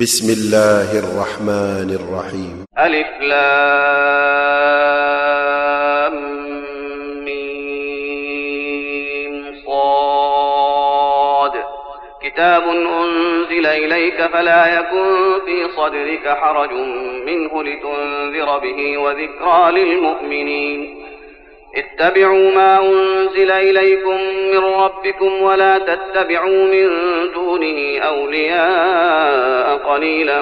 بسم الله الرحمن الرحيم. ألف لام ميم صاد. كتاب أنزل إليك فلا يكن في صدرك حرج منه لتنذر به وذكرى للمؤمنين. اتبعوا ما أنزل إليكم من ربكم ولا تتبعوا من دونه أولياء قليلا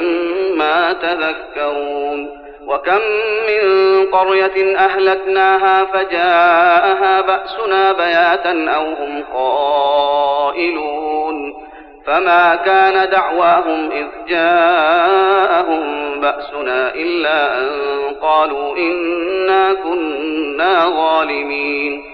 ما تذكرون وكم من قرية أهلكناها فجاءها بأسنا بياتا أو هم قائلون فما كان دعواهم إذ جاءهم بأسنا إلا أن قالوا إنا كنا ظالمين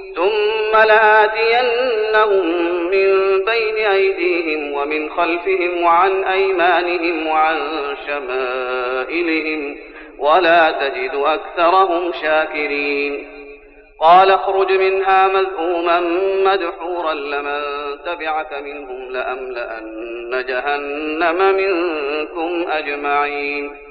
ثم لآتينهم من بين أيديهم ومن خلفهم وعن أيمانهم وعن شمائلهم ولا تجد أكثرهم شاكرين. قال اخرج منها مذءوما مدحورا لمن تبعك منهم لأملأن جهنم منكم أجمعين.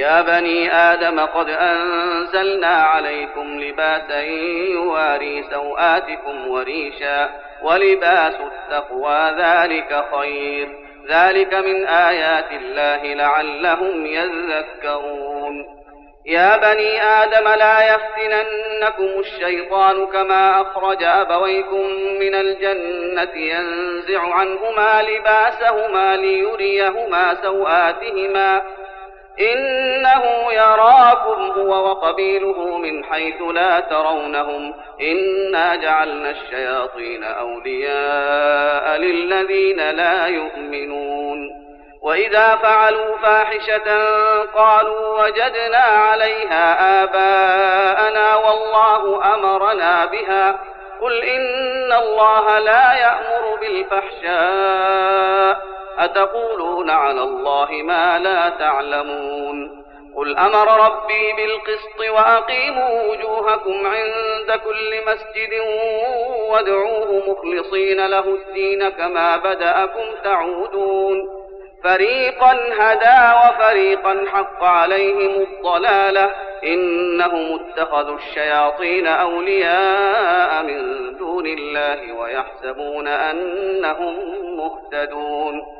يا بني آدم قد أنزلنا عليكم لباسا يواري سوآتكم وريشا ولباس التقوى ذلك خير. ذلك من آيات الله لعلهم يذكرون. يا بني آدم لا يفتننكم الشيطان كما أخرج أبويكم من الجنة ينزع عنهما لباسهما ليريهما سوآتهما إنه يراكم هو وقبيله من حيث لا ترونهم. إنا جعلنا الشياطين أولياء للذين لا يؤمنون. وإذا فعلوا فاحشة قالوا وجدنا عليها آباءنا والله أمرنا بها. قل إن الله لا يأمر بالفحشاء. أتقولون على الله ما لا تعلمون قل أمر ربي بالقسط وأقيموا وجوهكم عند كل مسجد وادعوه مخلصين له الدين كما بدأكم تعودون فريقا هدى وفريقا حق عليهم الضلالة إنهم اتخذوا الشياطين أولياء من دون الله ويحسبون أنهم مهتدون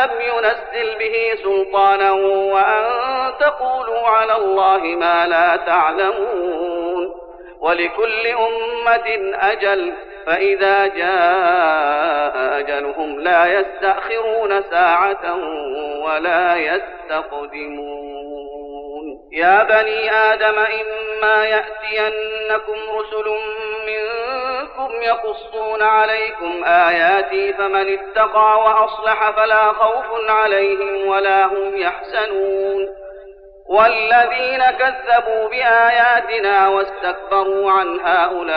لم ينزل به سلطانا وأن تقولوا على الله ما لا تعلمون ولكل أمة أجل فإذا جاء أجلهم لا يستأخرون ساعة ولا يستقدمون يا بني آدم إما يأتينكم رسل منكم يقصون عليكم آياتي فمن اتقى وأصلح فلا خوف عليهم ولا هم يحزنون. والذين كذبوا بآياتنا واستكبروا عنها أولئك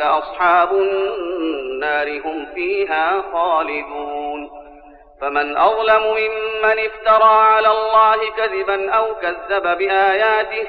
أصحاب النار هم فيها خالدون. فمن أظلم ممن افترى على الله كذبا أو كذب بآياته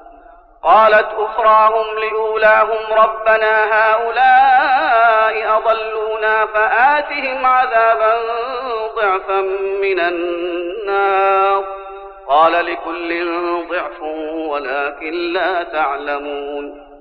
قالت أخراهم لأولاهم ربنا هؤلاء أضلونا فآتهم عذابا ضعفا من النار. قال لكل ضعف ولكن لا تعلمون.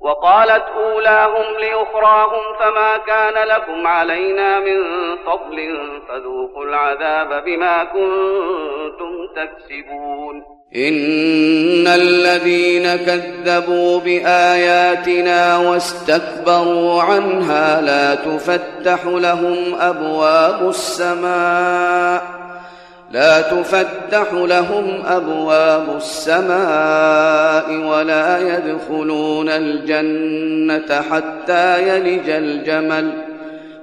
وقالت أولاهم لأخراهم فما كان لكم علينا من فضل فذوقوا العذاب بما كنتم تكسبون. إن الذين كذبوا بآياتنا واستكبروا عنها لا تفتح لهم أبواب السماء لا تفتح لهم أبواب السماء ولا يدخلون الجنة حتى يلج الجمل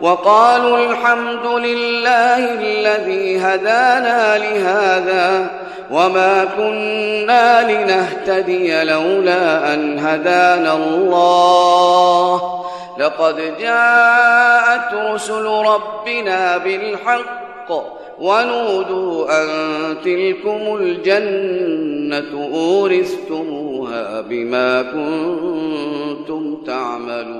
وقالوا الحمد لله الذي هدانا لهذا وما كنا لنهتدي لولا أن هدانا الله. لقد جاءت رسل ربنا بالحق ونودوا أن تلكم الجنة أورثتموها بما كنتم تعملون.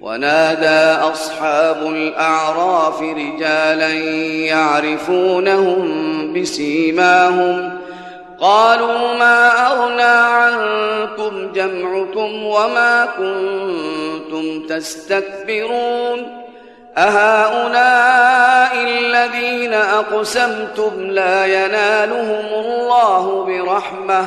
ونادى أصحاب الأعراف رجالا يعرفونهم بسيماهم. قالوا ما أغنى عنكم جمعكم وما كنتم تستكبرون. أهؤلاء الذين أقسمتم لا ينالهم الله برحمة.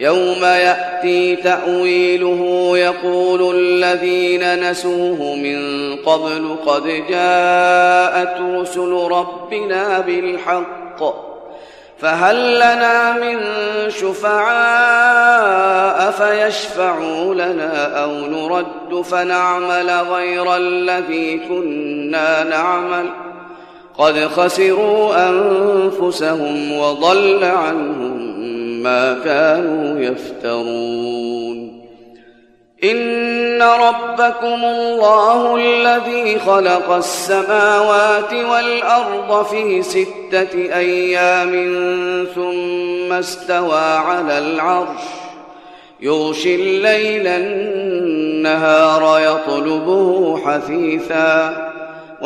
يوم يأتي تأويله يقول الذين نسوه من قبل قد جاءت رسل ربنا بالحق فهل لنا من شفعاء فيشفعوا لنا أو نرد فنعمل غير الذي كنا نعمل قد خسروا أنفسهم وضل عنهم ما كانوا يفترون. إن ربكم الله الذي خلق السماوات والأرض في ستة أيام ثم استوى على العرش. يغشي الليل النهار يطلبه حثيثا.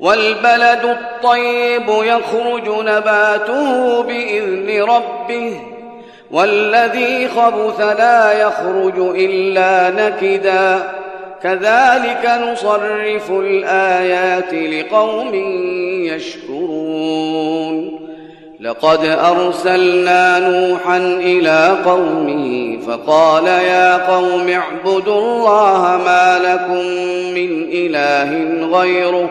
والبلد الطيب يخرج نباته بإذن ربه والذي خبث لا يخرج إلا نكداً. كذلك نصرف الآيات لقوم يشكرون. لقد أرسلنا نوحا إلى قومه فقال يا قوم اعبدوا الله ما لكم من إله غيره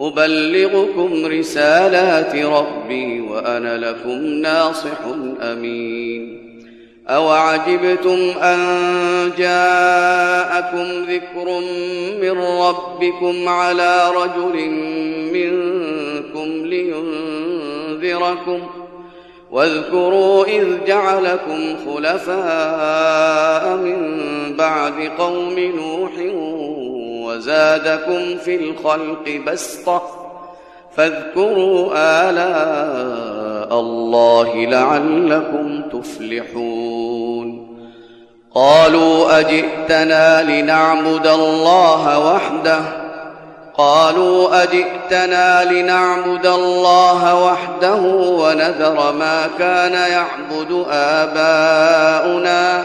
أبلغكم رسالات ربي وأنا لكم ناصح أمين. أوعجبتم أن جاءكم ذكر من ربكم على رجل منكم لينذركم واذكروا إذ جعلكم خلفاء من بعد قوم نوح وزادكم في الخلق بسطة. فاذكروا آلاء الله لعلكم تفلحون. قالوا أجئتنا لنعبد الله وحده؟ قالوا أجئتنا لنعبد الله وحده ونذر ما كان يعبد آباؤنا؟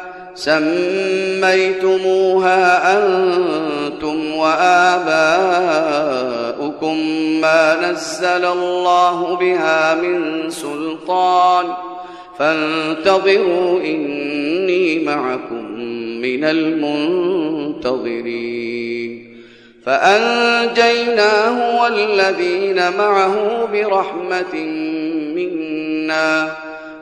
سميتموها أنتم وآباؤكم ما نزل الله بها من سلطان فانتظروا إني معكم من المنتظرين فأنجيناه والذين معه برحمة منا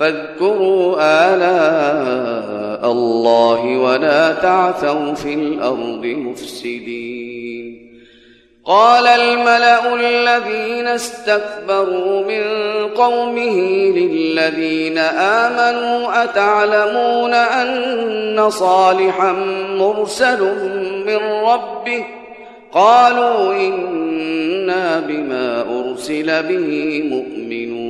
فاذكروا آلاء الله ولا تعثوا في الأرض مفسدين. قال الملأ الذين استكبروا من قومه للذين آمنوا أتعلمون أن صالحا مرسل من ربه؟ قالوا إنا بما أرسل به مؤمنون.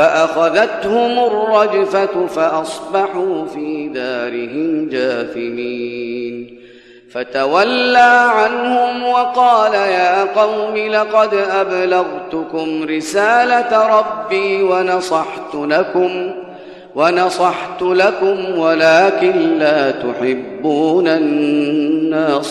فأخذتهم الرجفة فأصبحوا في دارهم جاثمين. فتولى عنهم وقال يا قوم لقد أبلغتكم رسالة ربي ونصحت لكم ونصحت لكم ولكن لا تحبون الناصحين.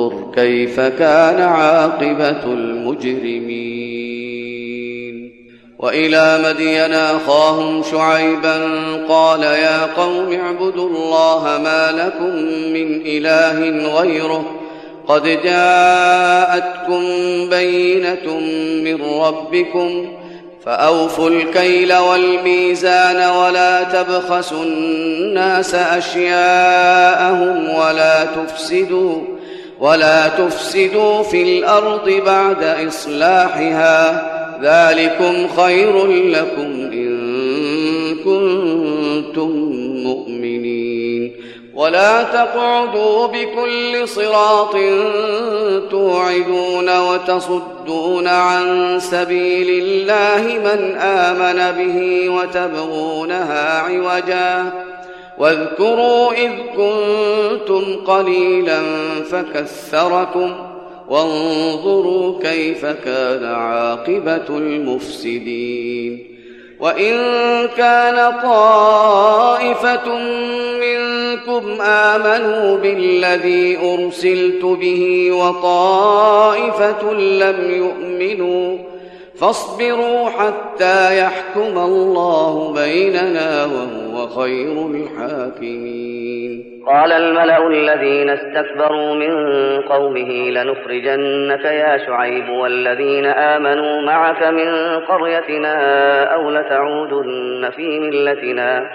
فانظر كيف كان عاقبة المجرمين. وإلى مدين أخاهم شعيبا قال يا قوم اعبدوا الله ما لكم من إله غيره. قد جاءتكم بينة من ربكم فأوفوا الكيل والميزان ولا تبخسوا الناس أشياءهم ولا تفسدوا ولا تفسدوا في الأرض بعد إصلاحها ذلكم خير لكم إن كنتم مؤمنين. ولا تقعدوا بكل صراط توعدون وتصدون عن سبيل الله من آمن به وتبغونها عوجا. واذكروا إذ كنتم قليلا فكثركم وانظروا كيف كان عاقبة المفسدين وإن كان طائفة منكم آمنوا بالذي أرسلت به وطائفة لم يؤمنوا فاصبروا حتى يحكم الله بيننا وهو خير الحاكمين. قال الملأ الذين استكبروا من قومه لنخرجنك يا شعيب والذين آمنوا معك من قريتنا أو لتعودن في ملتنا.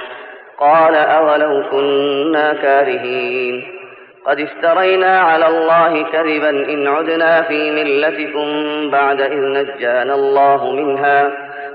قال أولو كنا كارهين. قد افترينا على الله كذبا إن عدنا في ملتكم بعد إذ نجانا الله منها.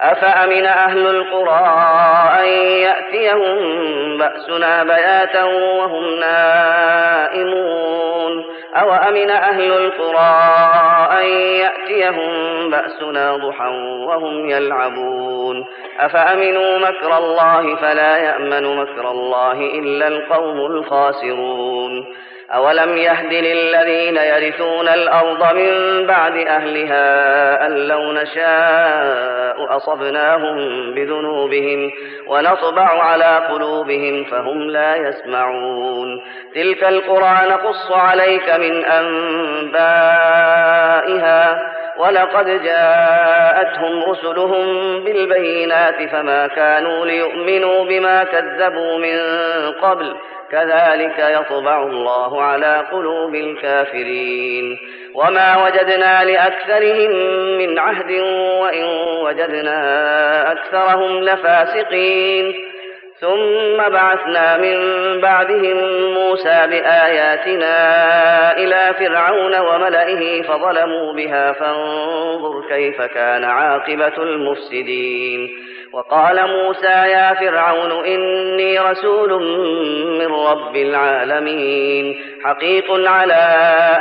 أفأمن أهل القرى أن يأتيهم بأسنا بياتا وهم نائمون؟ أو أمن أهل القرى أن يأتيهم بأسنا ضحى وهم يلعبون؟ أفأمنوا مكر الله فلا يأمن مكر الله إلا القوم الخاسرون؟ أولم يهد للذين يرثون الأرض من بعد أهلها أن لو نشاء أصبناهم بذنوبهم ونطبع على قلوبهم فهم لا يسمعون. تلك القرى نقص عليك من أنبائها ولقد جاءتهم رسلهم بالبينات فما كانوا ليؤمنوا بما كذبوا من قبل كذلك يطبع الله على قلوب الكافرين. وما وجدنا لأكثرهم من عهد وإن وجدنا أكثرهم لفاسقين. ثم بعثنا من بعدهم موسى بآياتنا إلى فرعون وملئه فظلموا بها فانظر كيف كان عاقبة المفسدين. وقال موسى يا فرعون إني رسول من رب العالمين حقيق على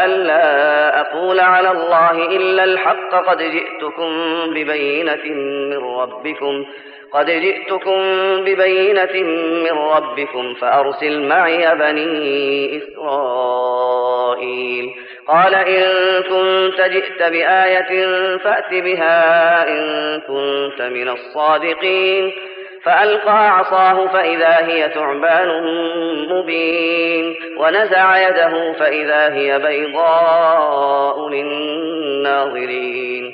ألا أقول على الله إلا الحق قد جئتكم ببينة من ربكم. قد جئتكم ببينة من ربكم فأرسل معي بني إسرائيل. قال إن كنت جئت بآية فأت بها إن كنت من الصادقين. فألقى عصاه فإذا هي ثعبان مبين. ونزع يده فإذا هي بيضاء للناظرين.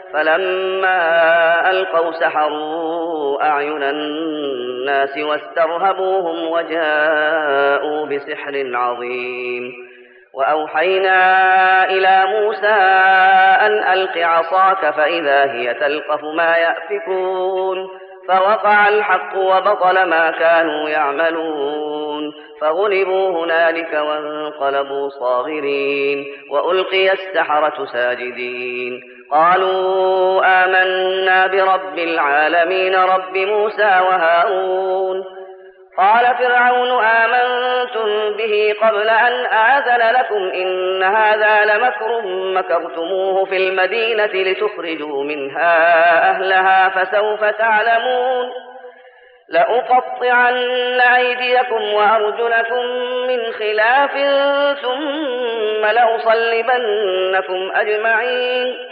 فلما ألقوا سحروا أعين الناس واسترهبوهم وجاءوا بسحر عظيم. وأوحينا إلى موسى أن ألق عصاك فإذا هي تلقف ما يأفكون. فوقع الحق وبطل ما كانوا يعملون. فغلبوا هنالك وانقلبوا صاغرين. وألقي السحرة ساجدين. قالوا آمنا برب العالمين رب موسى وهارون. قال فرعون آمنتم به قبل أن آذن لكم إن هذا لمكر مكرتموه في المدينة لتخرجوا منها أهلها فسوف تعلمون. لأقطعن أيديكم وأرجلكم من خلاف ثم لأصلبنكم أجمعين.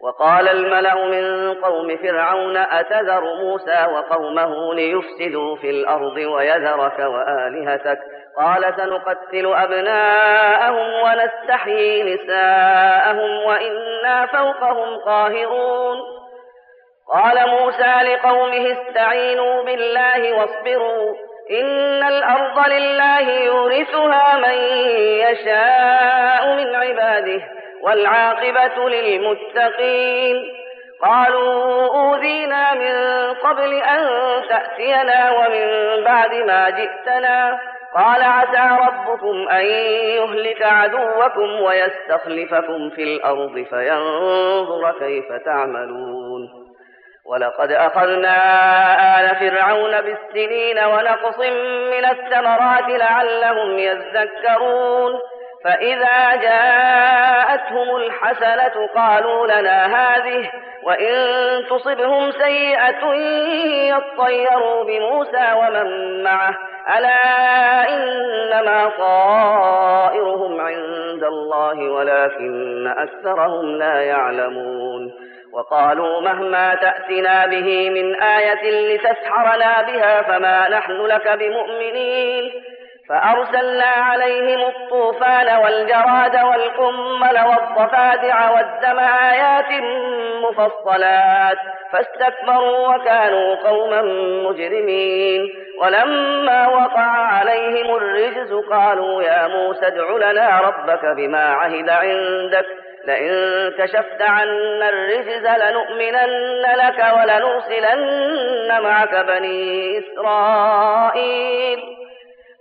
وقال الملأ من قوم فرعون أتذر موسى وقومه ليفسدوا في الأرض ويذرك وآلهتك؟ قال سنقتل أبناءهم ونستحيي نساءهم وإنا فوقهم قاهرون. قال موسى لقومه استعينوا بالله واصبروا إن الأرض لله يورثها من يشاء من عباده. والعاقبة للمتقين. قالوا أوذينا من قبل أن تأتينا ومن بعد ما جئتنا. قال عسى ربكم أن يهلك عدوكم ويستخلفكم في الأرض فينظر كيف تعملون. ولقد أخذنا آل فرعون بالسنين ونقص من الثمرات لعلهم يذكرون. فإذا جاءتهم الحسنة قالوا لنا هذه وإن تصبهم سيئة يطيروا بموسى ومن معه. ألا إنما طائرهم عند الله ولكن أكثرهم لا يعلمون. وقالوا مهما تأتنا به من آية لتسحرنا بها فما نحن لك بمؤمنين. فأرسلنا عليهم الطوفان والجراد والقمل والضفادع والدم آيات مفصلات فاستكبروا وكانوا قوما مجرمين ولما وقع عليهم الرجز قالوا يا موسى ادع لنا ربك بما عهد عندك. لئن كشفت عنا الرجز لنؤمنن لك ولنرسلن معك بني إسرائيل.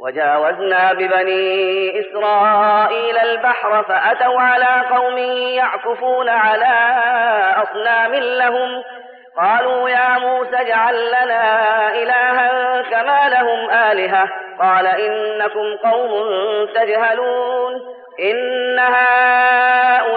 وجاوزنا ببني إسرائيل البحر فأتوا على قوم يعكفون على أصنام لهم. قالوا يا موسى اجعل لنا إلها كما لهم آلهة. قال إنكم قوم تجهلون. إن هؤلاء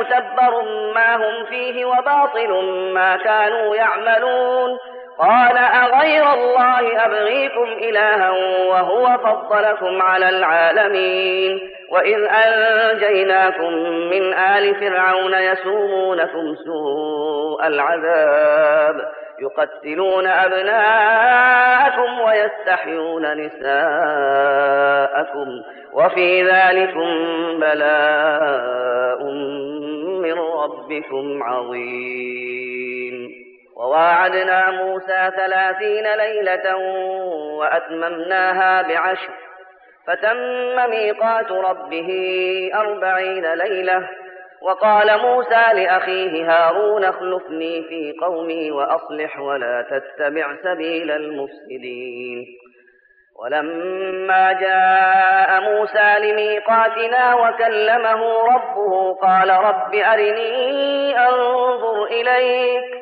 متبر ما هم فيه وباطل ما كانوا يعملون. قال أغير الله أبغيكم إلها وهو فضلكم على العالمين. وإذ أنجيناكم من آل فرعون يسومونكم سوء العذاب يقتلون أبناءكم ويستحيون نساءكم وفي ذلكم بلاء من ربكم عظيم. وواعدنا موسى ثلاثين ليلة وأتممناها بعشر فتم ميقات ربه أربعين ليلة وقال موسى لأخيه هارون اخلفني في قومي وأصلح ولا تتبع سبيل المفسدين. ولما جاء موسى لميقاتنا وكلمه ربه قال رب أرني أنظر إليك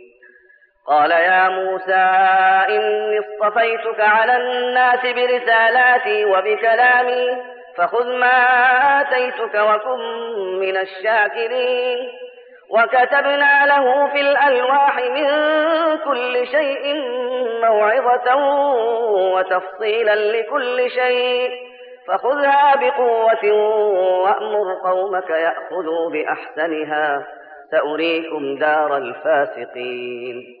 قال يا موسى إني اصطفيتك على الناس برسالاتي وبكلامي فخذ ما آتيتك وكن من الشاكرين. وكتبنا له في الألواح من كل شيء موعظة وتفصيلا لكل شيء. فخذها بقوة وأمر قومك يأخذوا بأحسنها سأريكم دار الفاسقين.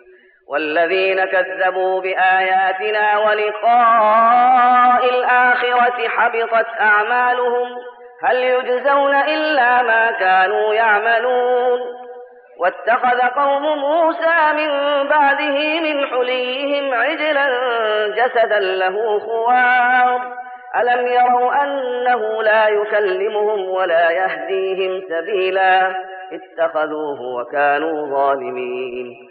والذين كذبوا بآياتنا ولقاء الآخرة حبطت أعمالهم هل يجزون إلا ما كانوا يعملون واتخذ قوم موسى من بعده من حليهم عجلا جسدا له خوار. ألم يروا أنه لا يكلمهم ولا يهديهم سبيلا؟ اتخذوه وكانوا ظالمين.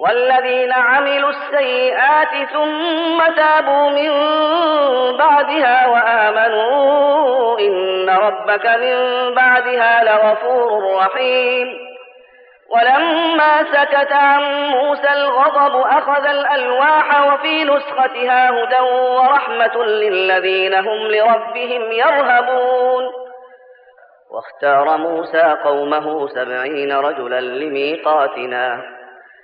والذين عملوا السيئات ثم تابوا من بعدها وآمنوا إن ربك من بعدها لغفور رحيم. ولما سكت عن موسى الغضب أخذ الألواح وفي نسختها هدى ورحمة للذين هم لربهم يرهبون. واختار موسى قومه سبعين رجلا لميقاتنا.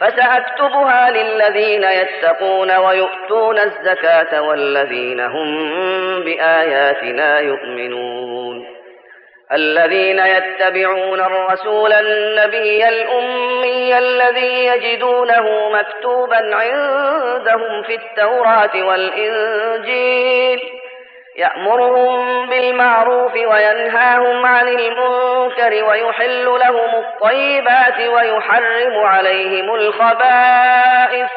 فسأكتبها للذين يتقون ويؤتون الزكاة والذين هم بآياتنا يؤمنون. الذين يتبعون الرسول النبي الأمي الذي يجدونه مكتوبا عندهم في التوراة والإنجيل. يأمرهم بالمعروف وينهاهم عن المنكر ويحل لهم الطيبات ويحرم عليهم الخبائث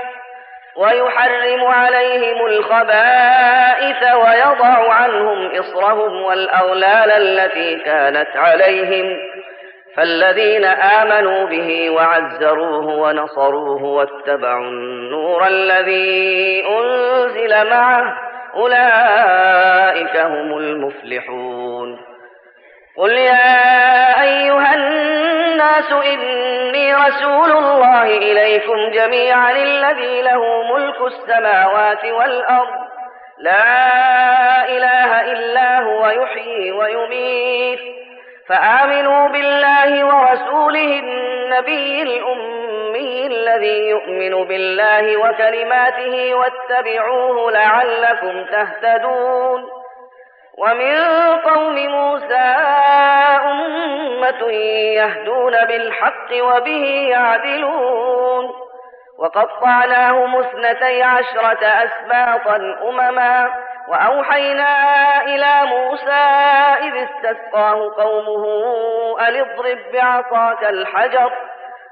ويحرم عليهم الخبائث ويضع عنهم إصرهم والأغلال التي كانت عليهم فالذين آمنوا به وعزروه ونصروه واتبعوا النور الذي أنزل معه أولئك هم المفلحون. قل يا أيها الناس إني رسول الله إليكم جميعا الذي له ملك السماوات والأرض. لا إله إلا هو يحيي ويميت. فآمنوا بالله ورسوله النبي الأمي. الذي يؤمن بالله وكلماته واتبعوه لعلكم تهتدون. ومن قوم موسى أمة يهدون بالحق وبه يعدلون. وقطعناهم اثنتي عشرة أسباطا أمما. وأوحينا إلى موسى إذ استسقاه قومه أن اضرب بعصاك الحجر.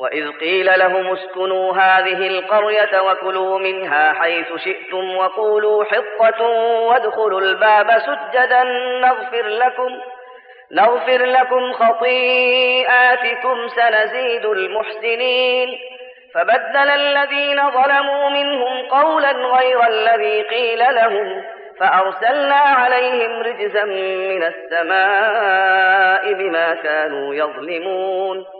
وإذ قيل لهم اسكنوا هذه القرية وكلوا منها حيث شئتم وقولوا حطة وادخلوا الباب سجدا نغفر لكم نغفر لكم خطيئاتكم سنزيد المحسنين. فبدل الذين ظلموا منهم قولا غير الذي قيل لهم فأرسلنا عليهم رجزا من السماء بما كانوا يظلمون.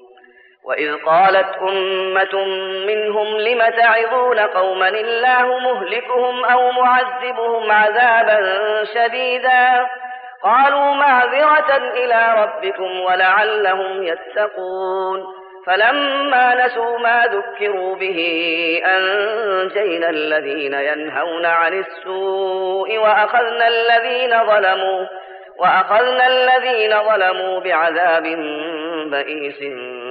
وإذ قالت أمة منهم لم تعظون قوما الله مهلكهم أو معذبهم عذابا شديدا قالوا معذرة إلى ربكم ولعلهم يتقون فلما نسوا ما ذكروا به أنجينا الذين ينهون عن السوء وأخذنا الذين ظلموا وأخذنا الذين ظلموا بعذاب بئيس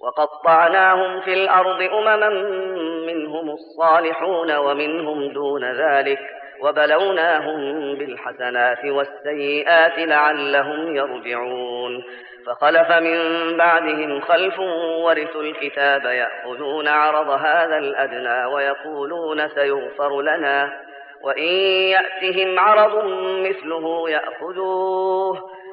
وقطعناهم في الأرض أمما منهم الصالحون ومنهم دون ذلك وبلوناهم بالحسنات والسيئات لعلهم يرجعون فخلف من بعدهم خلف ورثوا الكتاب يأخذون عرض هذا الأدنى ويقولون سيغفر لنا وإن يأتهم عرض مثله يأخذوه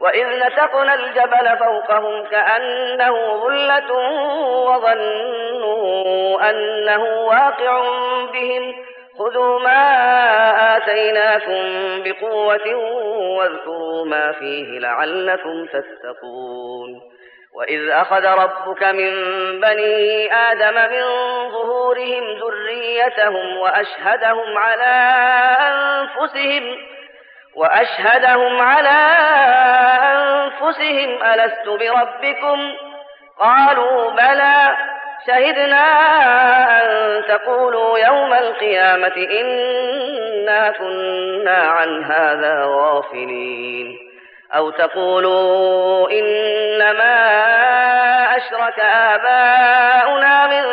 وإذ نتقنا الجبل فوقهم كأنه ظلة وظنوا أنه واقع بهم خذوا ما آتيناكم بقوة واذكروا ما فيه لعلكم تتقون وإذ أخذ ربك من بني آدم من ظهورهم ذريتهم وأشهدهم على أنفسهم وأشهدهم على أنفسهم ألست بربكم؟ قالوا بلى. شهدنا أن تقولوا يوم القيامة إنا كنا عن هذا غافلين. أو تقولوا إنما أشرك آباؤنا من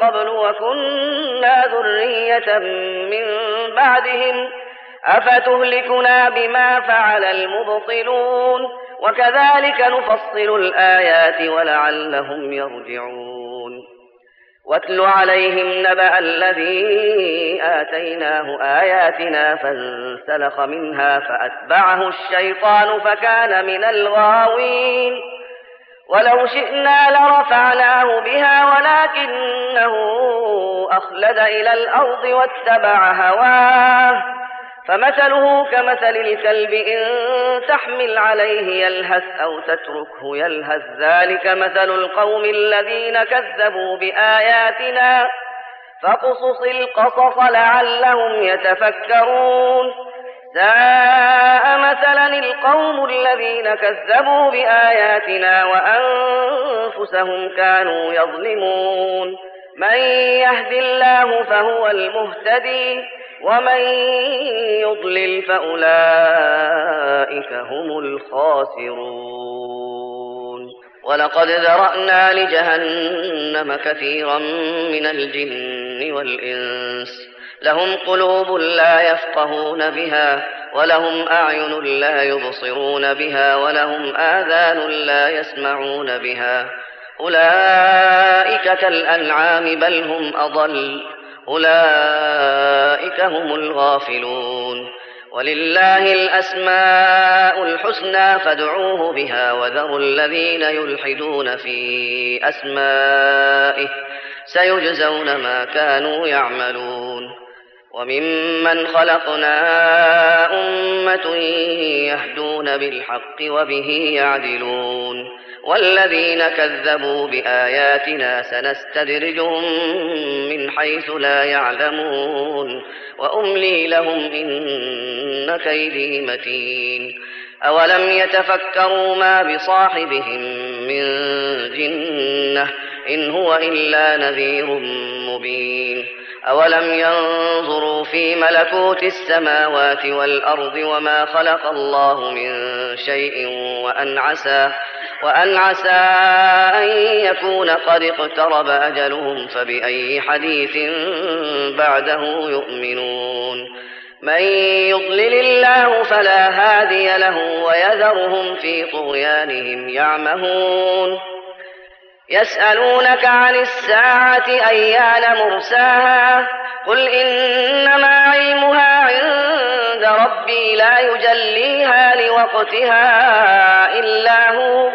قبل وكنا ذرية من بعدهم. أفتهلكنا بما فعل المبطلون وكذلك نفصل الآيات ولعلهم يرجعون واتل عليهم نبأ الذي آتيناه آياتنا فانسلخ منها فأتبعه الشيطان فكان من الغاوين ولو شئنا لرفعناه بها ولكنه أخلد إلى الأرض واتبع هواه فمثله كمثل الكلب إن تحمل عليه يلهث أو تتركه يلهث. ذلك مثل القوم الذين كذبوا بآياتنا فاقصص القصص لعلهم يتفكرون. ساء مثلا القوم الذين كذبوا بآياتنا وأنفسهم كانوا يظلمون. من يهد الله فهو المهتدي ومن يضلل فأولئك هم الخاسرون. ولقد ذرأنا لجهنم كثيرا من الجن والإنس لهم قلوب لا يفقهون بها ولهم أعين لا يبصرون بها ولهم آذان لا يسمعون بها. أولئك كالأنعام بل هم أضل. أولئك هم الغافلون. ولله الأسماء الحسنى فادعوه بها وذروا الذين يلحدون في أسمائه. سيجزون ما كانوا يعملون. وممن خلقنا أمة يهدون بالحق وبه يعدلون. والذين كذبوا بآياتنا سنستدرجهم من حيث لا يعلمون وأملي لهم إن كيدي متين. أولم يتفكروا ما بصاحبهم من جنة إن هو إلا نذير مبين. أولم ينظروا في ملكوت السماوات والأرض وما خلق الله من شيء وأن عسى وأن عسى أن يكون قد اقترب أجلهم فبأي حديث بعده يؤمنون. من يضلل الله فلا هادي له ويذرهم في طغيانهم يعمهون. يسألونك عن الساعة أيان مرساها؟ قل إنما علمها عند ربي لا يجليها لوقتها إلا هو.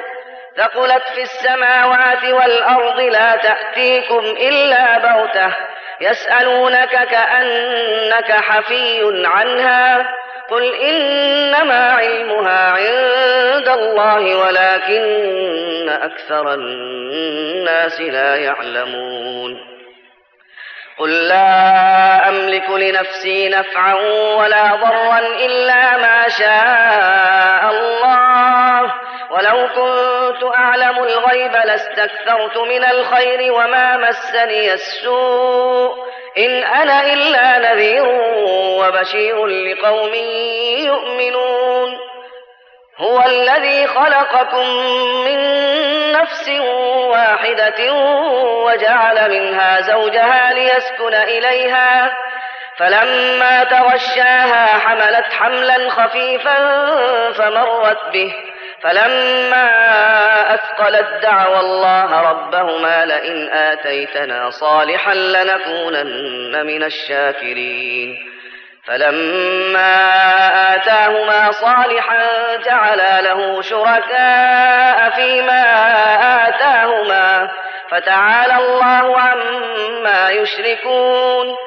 ثقلت في السماوات والأرض لا تأتيكم إلا بغتة. يسألونك كأنك حفي عنها. قل إنما علمها عند الله ولكن أكثر الناس لا يعلمون. قل لا أملك لنفسي نفعا ولا ضرا إلا ما شاء الله. ولو كنت أعلم الغيب لاستكثرت من الخير وما مسني السوء. إن أنا إلا نذير وبشير لقوم يؤمنون. هو الذي خلقكم من نفس واحدة وجعل منها زوجها ليسكن إليها. فلما تغشاها حملت حملا خفيفا فمرت به. فلما أثقلت دعوى الله ربهما لئن آتيتنا صالحا لنكونن من الشاكرين. فلما آتاهما صالحا جعلا له شركاء فيما آتاهما فتعالى الله عما يشركون.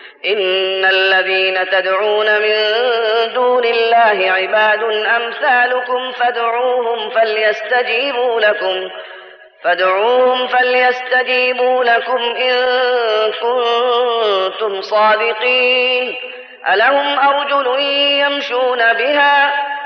إن الذين تدعون من دون الله عباد أمثالكم فادعوهم فليستجيبوا لكم فادعوهم فليستجيبوا لكم إن كنتم صادقين. ألهم أرجل يمشون بها؟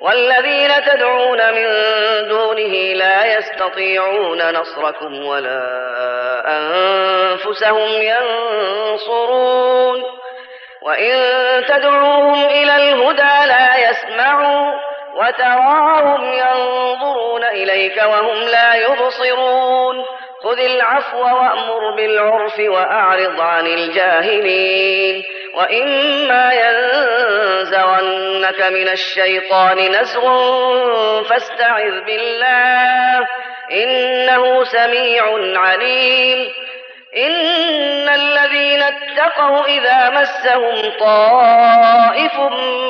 والذين تدعون من دونه لا يستطيعون نصركم ولا أنفسهم ينصرون. وإن تدعوهم إلى الهدى لا يسمعوا وتراهم ينظرون إليك وهم لا يبصرون. خذ العفو وأمر بالعرف وأعرض عن الجاهلين. وإما ينزغنك من الشيطان نزغ فاستعذ بالله. إنه سميع عليم. إن الذين اتقوا إذا مسهم طائف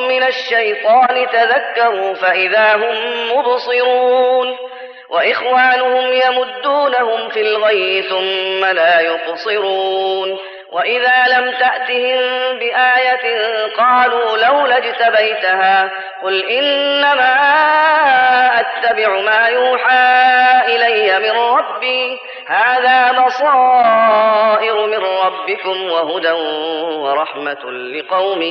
من الشيطان تذكروا فإذا هم مبصرون. وإخوانهم يمدونهم في الغي ثم لا يقصرون. وإذا لم تأتهم بآية قالوا لولا اجتبيتها قل إنما أتبع ما يوحى إلي من ربي. هذا بصائر من ربكم وهدى ورحمة لقوم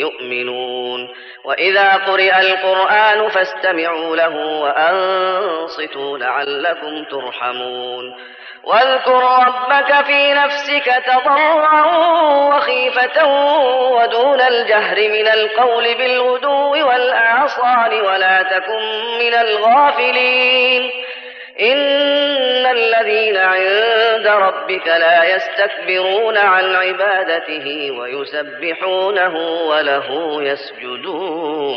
يؤمنون. وإذا قرئ القرآن فاستمعوا له وأنصتوا لعلكم ترحمون. واذكر ربك في نفسك تضرعا وخيفة ودون الجهر من القول بالغدو والأعصال ولا تكن من الغافلين. إن الذين عند ربك لا يستكبرون عن عبادته ويسبحونه وله يسجدون.